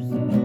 Cheers.